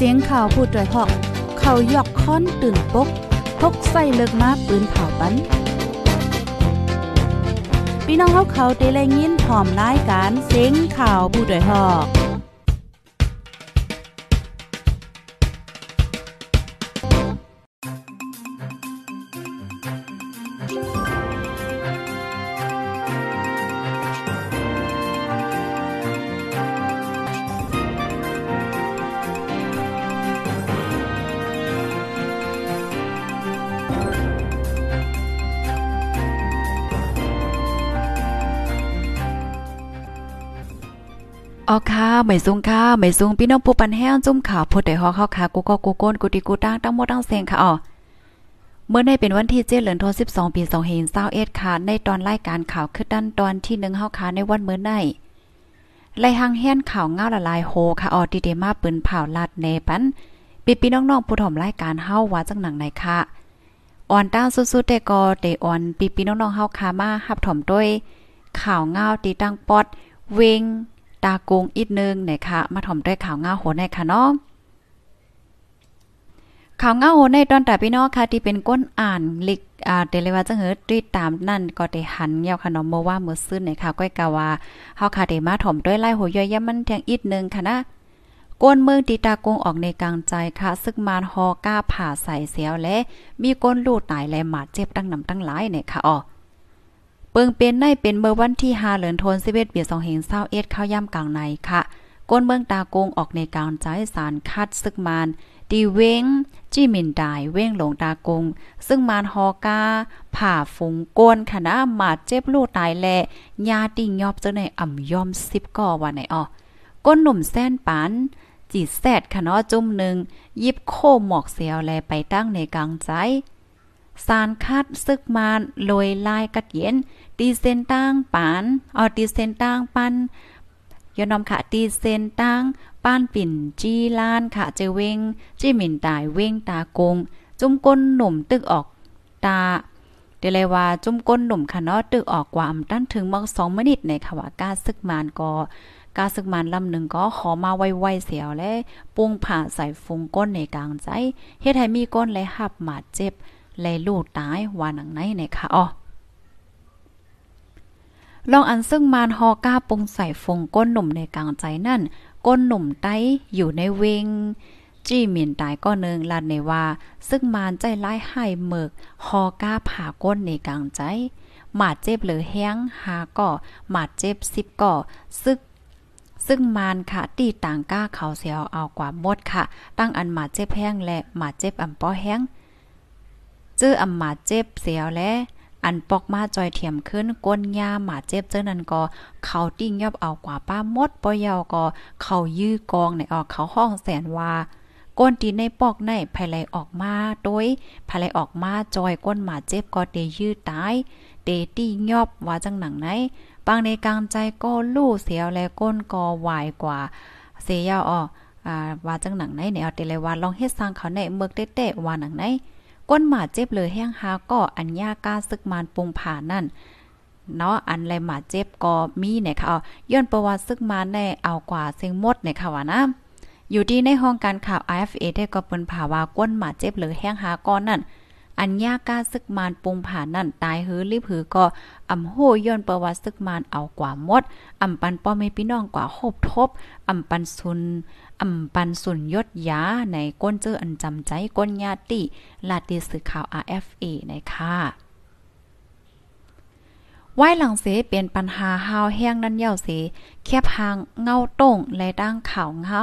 เสียงข่าวพูดด้วยหอกเขายอกค้อนตื่นปกพกใส่เลิกมาปืนเผาปันพี่น้องเขาเขาเตะแลยินพร้อมรายการเสียงข่าวผู้ด้วยหอก อ๋อค่ะไม่สูงค่ะไม่สูงพี่น้องผู้ปันแห้งจุ่มข่าวผู้ใดฮอเข้าค่ะกูก็กูโกนกูติกูตั้งตั้งหมดตั้งเสียงค่ะอ๋อเมื่อในเป็นวันที่7เดือนธันวาคม12ปี2521ค่ะ ในตอนรายการข่าวคือดันตอนที่1เฮาค่ะในวันเมื้อในไล่หังแห่นข่าวเงาละลายโฮค่ะออดีเดมาปืนเผาลาดเนปันปีปีน้องๆผู้ถ่อมรายการเฮาว่าจังหนังไหนค่ะอ่อนต้าสุดๆแต่ก็เตอ่อนปีปีน้องๆเฮาค่ะมารับถ่อมด้วยข่าวเงาตีตั้งปอดเวง ตากงอีกนึงนะคะมาถ่อมด้วยข่าวง้าโหในค่ะเนาะข่าวง้าโหในตอนแต่พี่น้องค่ะที่เป็นก้นอ่านลิกอ่าเดเลยว่าจังเหิดติดตามนั่นก็ได้หันยาวค่ะเนาะเมื่อว่าเมื้อซื่นนะคะก้อยกะว่าเฮาค่ะได้มาถ่อมด้วยไล่โหย่อยยมันแทงอีกนึงค่ะนะก้นเมืองตีตากงออกในกลางใจค่ะ ซึกมานฮอก้าผ่าใส่เสียวและ มีก้นลูดตายและหมาดเจ็บตั้งนำตั้งหลายเนี่ยค่ะอ๋อ ปิงเป็นในเป็นเมื่อวันที่5เดือนธันวาคมปี2021เหงเศร้าเอ็ดข้าย่ำกลางในค่ะ ก้นเมืองตากงออกในกลางใจสารคัดซึกมานดีเว้งจี้มินดายเว้งหลงตากง ซึ่งมานฮอกา ผ่าฝงก้นคณะมาเจ็บลูกตายแลยาติ่งยอบเจ้าในอ่ำยอม10ก่อว่าไหนอ้อก้นหนุ่มแซนปานจีแซดคะเนาะจุ่มหนึ่งยิบโคหมอกเสียวแลไปตั้งในกลางใจสารคัดซึกมานลอยลายกัดเย็น ตีเซนตั้งปานออตีเซนตั้งปันยอนอมค่ะตีเซนตั้งป้านปิ่นจีลานค่ะเจเวงจี้หมิ่นตายเวงตากง จุ้มก้นหนุ่มตึกออกตาเดเลยว่าจุ้มก้นหนุ่มค่ะเนาะตึกออกกว่าอำตั้นถึงมัก2มินิตในค่ะว่ากาซึกมานก็กาซึกมานลำหนึ่งก็ขอมาไวๆเสียวและปุ้งผ่าใส่ฟุงก้นในกลางใจเฮ็ดให้มีก้นและหับหมาดเจ็บและลูกตายว่าหนังไหนในค่ะอ๋อ ลองอันซึ่งมานฮอก้าปงใส่ฟงก้นหนุ่มในกลางใจนั่น ก้นหนุ่มไต้อยู่ในเวง จี้หมิ่นตายก็เนึงลัดในว่า ซึ่งมานใจร้ายให้เมิกฮอก้าผ่าก้นในกลางใจ หมาดเจ็บหรือแห้งหาก่อหมาดเจ็บสิบก่อซึกซึ่งมานค่ะตีต่างก้าเขาเสียวเอากว่าหมดค่ะ ตั้งอันหมาดเจ็บแห้งและหมาดเจ็บอ่ำป้อแห้งจื้ออำหมาดเจ็บเสียวและ อันปอกมาจอยเทียมขึ้นก้นยาหมาเจ็บเจ้านั้นก็เขาติ้งยอบเอากว่าป้ามดปอยาวก็เขายื้อกองในออกเขาห้องแสนว่าก้นตีในปอกในภายไหลออกมาโดยภายไหลออกมาจอยก้นหมาเจ็บก็เตยื้อตายเตตี้ยอบว่าจังหนังไหนบางในกลางใจก็ลู่เสียวและก้นก็วายกว่าเสียยาวอ่ออ่าว่าจังหนังไหนเนี่ยเอาเตเลยว่าลองเฮ็ดสร้างเขาในเมือกเตะๆว่าหนังไหน ก้นหมาเจ็บเลยแห้งหาก็อัญญากาซึกมานปงผ่านั่นเนาะอันไรหมาเจ็บก็มีเนี่ยค่ะย้อนประวัติซึกมานได้เอากว่าเซิงหมดเนี่ยค่ะว่านะอยู่ที่ในห้องการข่าว IFA ได้ก็เปิ้นผ่าว่าก้นหมาเจ็บหรือแห้งหาก้อนนั่น อัญญากาซึกมานปุงผ่านนั่นตายหือรีบหือก็อำโหย้อนประวัติซึกมานเอากว่าหมดอำปันป้อแม่พี่น้องกว่าโหบทบอำปันซุนอำปันสุนยศยาในก้นเจออันจำใจก้นญาติลาติสื่อข่าว RFA ในค่ะไว้หลังเสเป็นปัญหาหาวแห้งนั่นเย่าเส แคบหางเงาต้งและดังข่าวเงา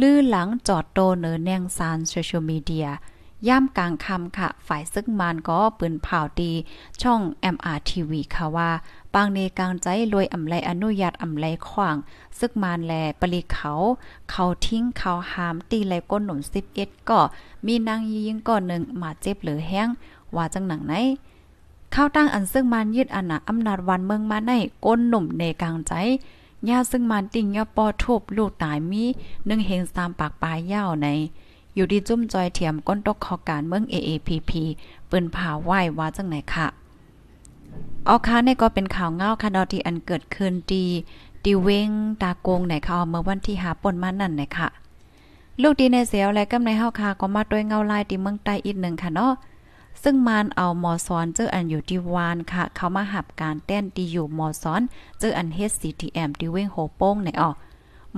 ลื่อหลังจอดโตเนอแนงซานโซเชียลมีเดีย ย่ามกลางคำค่ะ ฝ่ายซึ่งมันก็ปืนเผาดีช่อง MRTV ค่ะว่าปางเนกลางใจรวยอำไลอนุญาตอำไลขวาง ซึกมานแลปริเขา เขาทิ้งเขาหาม ตีไลก้นหนุน11ก็มีนางยิงก่อนหนึ่งมาเจ็บหรือแห้ง ว่าจังหนังไหนข้าวตั้งอันซึ่งมันยืดอันนะอำนาจวันเมืองมาในก้นหนุ่มในกลางใจยาซึ่งมันติ่งยอปอทุบลูกตายมีนึ่งเฮงสามปากปลายยาวใน อยู่ดีจุ้มจอยเถียมก้นตกขอการเมือง AAPP ปืนผ่าไหวว่าจังไหนค่ะออค่ะนี่ก็เป็นข่าวเงาค่ะดอที่อันเกิดขึ้นดีดีเวงตากงไหนค่ะเมื่อวันที่หาปนมานั่นไหนค่ะ ลูกดีในเสียวและกำในเฮาคาก็มาด้วยเงาลายที่เมืองใต้อีกหนึ่งค่ะเนาะซึ่งมานเอาหมอสอนเจออันอยู่ที่วานค่ะ เขามาหับการแต้นดีอยู่หมอสอนเจออัน HCTM ที่เว้งโหโป้งในออ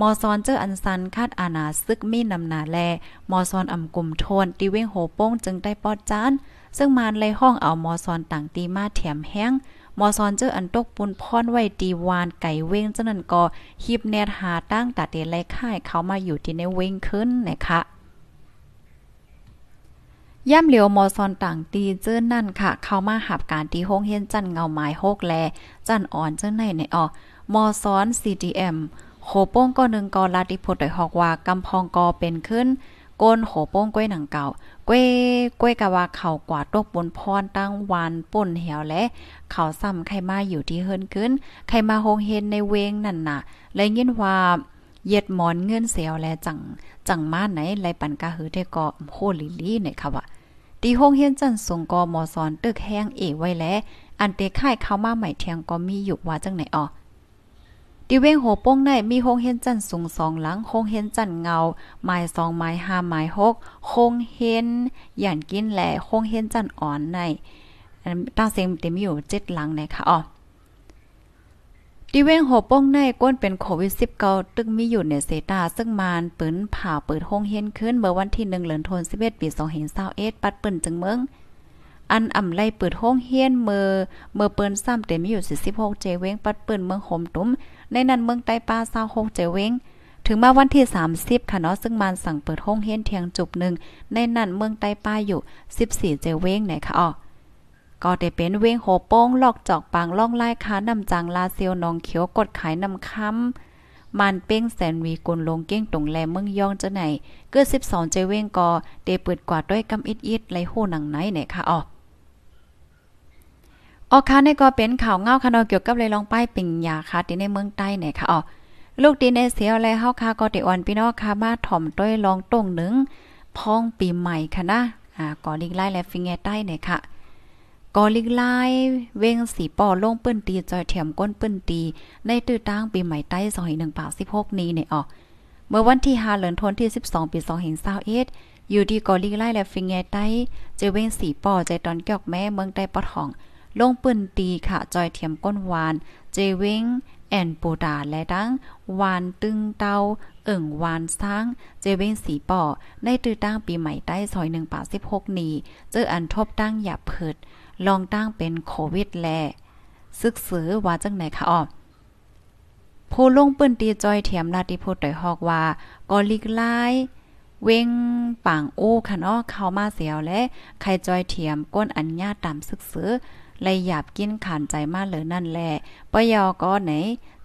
มอซอนเจออันซันคาดอาณาซึกมีนำนาแล มอซอนอ่ำกลุ่มโทนตีเว้งโหโป้งจึงได้ปอดจาน ซึ่งมานเลยห้องเอามอซอนต่างตีมาแถมแห้งมอซอนเจออันตกปุนพรไว้ตีวานไก่เว้งจังนั้นก็ฮิบแนดหาตั้งตัดเดไลค่ายเขามาอยู่ที่ในเว้งขึ้นนะคะย่ำเหลียวมอซอนต่างตีเจ้อนั่นค่ะ เข้ามาหับการตีห้องเฮียนจันเงาไม้โฮกแล จันอ่อนเจ้าในในออมอซอน CDM โหโป้งก็หนึ่งกอลาดิพุดได้ฮอกว่ากำพองกอเป็นขึ้นก้นโหโป้งกล้วยหนังเก่าก้วยก้วยกะว่าเข่ากว่าตกบนพรตั้งวานป่นเหี่ยวและเข่าซ้ำใครมาอยู่ที่เฮิรนขึ้นใครมาโฮงเฮนในเวงนั่นน่ะเลยยินว่าเย็ดหมอนเงินเสียวและจังจังมาไหนไรปันกะหือได้ก็โคลิลี่เนี่ยค่ะว่าตีโฮงเฮียนจันสงกอมอสอนตึกแห้งเอไว้แล้วอันเตค่ายเข้ามาใหม่เทียงก็มีอยู่ว่าจังไหนอ๋อ ดิเว้งโหป้งในมีโฮงเฮนจันสูงสองหลังโฮงเฮนจันเงาไม้สองไม้ห้าไม้หกโฮงเฮนหยันกินแหล่โฮงเฮนจันอ่อนในตั้งเสียงเต็มอยู่เจ็ดหลังนะคะอ๋อดิเวงโหป้งในก้นเป็นโควิด19ตึกมีอยู่ในเซตาซึ่งมานปืนผ่าเปิดห้องเฮียนขึ้นเมื่อวันที่1เดือนธันวาคมปี2021ปัดปืนจึงเมือง อันอ่ำไล่เปิดห้องเฮียนเมื่อเมื่อเปิ้นซ้ำเต็มมีอยู่46เจเวงปัดปืนเมืองโหมตุ้ม ในนั้นเมืองใต้ป้า26เจเวงถึงมาวันที่ 30 ค่ะเนาะซึ่งมันสั่งเปิดห้องเฮียนเทียงจุบหนึ่งในนั้นเมืองใต้ป้าอยู่ 14 เจเวงไหนคะอ๋อก็ได้เป็นเวงโหโป้งลอกจอกปางล่องไล่ค้านำจังลาเซียวนองเขียวกดขายนำค้ำมันเป้งแสนวีกุลลงเก้งตรงแลเมืองย่องจ้าไหนเกือ12 เจเวงก็เดเปิดกว่าด้วยกำอิดอิดไหลหูหนังไหนเนี่ยค่ะอ๋อ ออค่ะนี่ก็เป็นข่าวเงาค่ะเนาะเกี่ยวกับเลยลองป้ายปิ่งยาค่ะที่ในเมืองใต้เนี่ยค่ะอ๋อลูกดีในเสียวแลเฮาค่ะก็ติอ่อนพี่น้องค่ะมาถ่อมต้วยลองต้งหนึ่งพ้องปีใหม่ค่ะนะอ่าก่อลิกไล่และฟิงแงใต้เนี่ยค่ะกอลิกไล่เวงสีปอลงปื้นตีจอยแถมก้นปื้นตีในตื้อตั้งปีใหม่ใต้2 1 8 6นี้เนี่ยอ๋อเมื่อวันที่5เดือนธันวาคมที่12 ปี2021อยู่ที่กอลิกไล่และฟิงแงใต้เจเวงสีปอใจตอนเกี่ยวแม่เมืองใต้ปอทอง ลงปืนตีค่ะ จอยเทียมก้นวาน เจเวงแอนปูดาและดังวานตึงเตาเอิ่งวานสร้าง เจเวงสีป่อในตื้อตั้งปีใหม่ใต้ซอย1ป่า16นี้เจออันทบตั้งหยับเพิด ลองตั้งเป็นโควิดแลซึกสือว่าจังไหนคะอ๋อผู้ลงปืนตีจอยเทียมนาติพูดต่อยฮอกว่ากอลิกไลเว้งป่างโอ้ค่ะเนาะเข้ามาเสียวและใครจอยเทียมก้นอัญญาตามซึกสือ เลยหยาบกินขานใจมาเหลยนั่นแหละปยอก็ไหน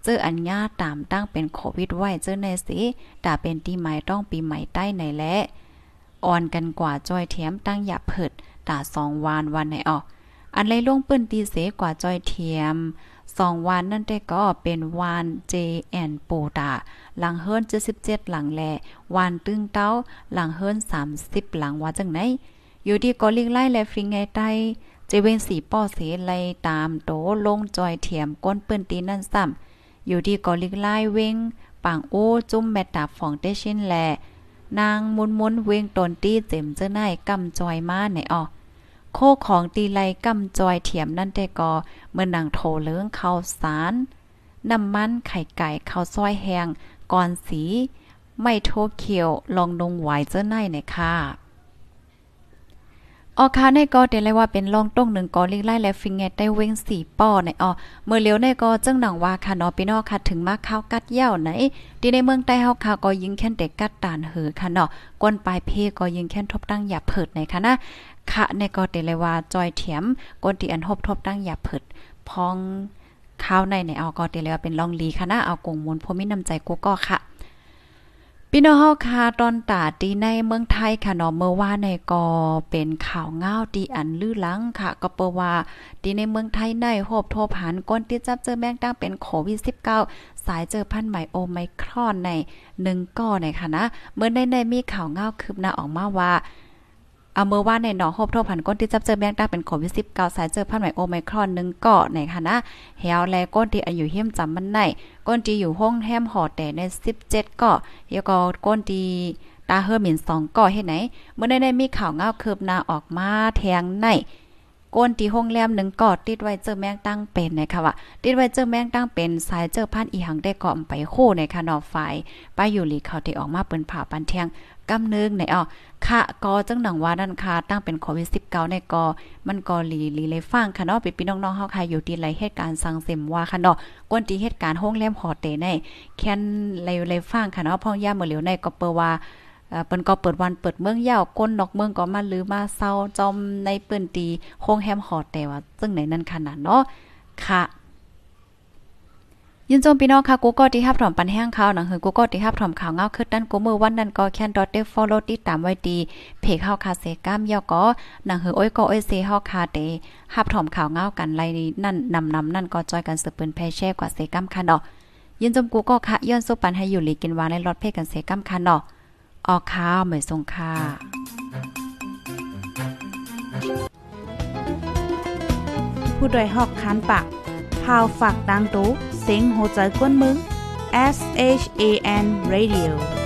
เจออัญญาตามตั้งเป็นโควิดไว้เจอในสิตาเป็นตีใหม่ต้องปีใหม่ใต้ไหนและอ่อนกันกว่าจอยเทียมตั้งหยาบเผิดตาสองวานวันไหนออก อันไรล่วงปื้นตีเสกว่าจอยเทียมสองวันนั่นแต่ก็เป็นวานเจแอนโปตา หลังเฮิร์นเจ็ดสิบเจ็ดหลังแลวานตึงเต้า หลังเฮิร์นสามสิบหลังว่าจังไหน อยู่ที่กอลิงไล่และฟิงไงใต้ เจเวนสีป้อเสไลตามโตลงจอยเถียมก้นเปิ้นตีนั่นซ้ำอยู่ที่กอลิกไล่เวงปางโอ้จุ้มแมตตาฟองเตชินแล นางมุนมุนเวงตนตีเจ็มเจ้าหนายกำจอยมาในออโคของตีไลกำจอยเถียมนั่นแต่กอเมื่อนางโถเลื้งข้าวสารน้ำมันไข่ไก่ข้าวซอยแห้งก่อนสี ไม่โทเขียวลองนงไหวเจ้าหนายในค่ะ ออคาในก็เดเลยว่าเป็นลองต้งหนึ่งกอลิกไล่และฟิงเงตได้เว้งสี่ป้อในออเมื่อเลี้ยวในก็จึงหนังว่าค่ะนาะพี่นอค่ะถึงมาข้าวกัดเย่าไหนที่ในเมืองใต้เฮาค่ะก็ยิงแค่นเด็กกัดตานหือค่ะนาะกวนปลายเพก็ยิงแค่นทบตั้งหยาเผิดในค่ะนะค่ะในก็เดเลยว่าจอยเถียมกวนที่อันทบทบตั้งหยาเผิดพองข้าวในในเอาก็เดเลยว่าเป็นลองลีค่ะนะเอากงมูลพมิน้ำใจกูก็ค่ะ พี่น้องเฮาค่ะตอนตาตีในเมืองไทยค่ะเนาะเมื่อว่าในก็เป็นข่าวง้าวตีอันลือลังค่ะ ก็เปว่าตีในเมืองไทยในโหบโทผ่านก้นที่จับเจอแมงตั้งเป็นโควิด 19 สายเจอพันธุ์ใหม่โอไมครอนใน1ก่อในค่ะนะเมื่อในในมีข่าวง้าวคืบหน้าออกมาว่า เอาเมื่อว่าในหนองโฮบโทพันก้นที่จับเจอแมงดาเป็นโควิด19สายเจอพันธุ์ใหม่โอไมครอนนึงเกาะในค่ะนะเฮวแลก้นที่อายุเฮียมจำมันในก้นที่อยู่ห้องแฮมหอแต่ใน 17เกาะแล้วก็ก้นที่ตาเฮอหมินสองก่อเฮ็ดไหนเมื่อได้ได้มีข่าวเงาคืบหน้าออกมาแทงในก้นที่โรงแรมหนึ่งกอดติดไว้เจอแมงตั้งเป็นนะคะว่าติดไว้เจอแมงตั้งเป็นสายเจอพันอีหังได้เกาะไปคู่ในคะนอฝ่ายป้าอยู่หลีเขาที่ออกมาเปิ้นผ่าปันเทียง กำนึงในอ้อค่ะก็จังหนังว่านั่นค่ะตั้งเป็นโควิด19ในกอมันก็หลีหลีเลยฟังค่ะเนาะพี่น้องๆเฮาค่ะอยู่ที่ไรเหตุการณ์สังเสมว่าค่ะเนาะกวนที่เหตุการณ์โรงแรมหอเตในแค่นเลยเลยฟังค่ะเนาะพ่อย่าเมื่อเหลียวในก็เปว่าเปิ้นก็เปิดวันเปิดเมืองยาวก้นนอกเมืองก็มาลือมาเศร้าจอมในเปิ้นตีโรงแรมหอแต่ว่าซึ่งในนั้นขนาดเนาะค่ะ ยินจมพี่น้องค่ะกูก็ที่ฮับถอมปันแห้งข่าวหนังหือกูก็ที่ฮับถอมข่าวเงาคือด้านกูมือวันนั้นก็แค่นดอทเดฟอลโลติดตามไว้ดี เพจเฮาคาเซก้ามยอก็หนังหือโอ้ยก็โอ้ยเซฮาคาเตฮับถอมข่าวเงากันไลนั่นนำนำนั่นก็จอยกันสืบปืนแพแช่กว่าเซก้ามค่ะเนาะยินจมกูก็ค่ะย้อนสุปันให้อยู่หลีกินวาในรถเพกันเซก้ามค่ะเนาะออกข่าวเหมือนทรงค่ะผู้โดยหอกคันปาก่าวฝากดังตุ้เสียงโหใจกวนมึง S H A N Radio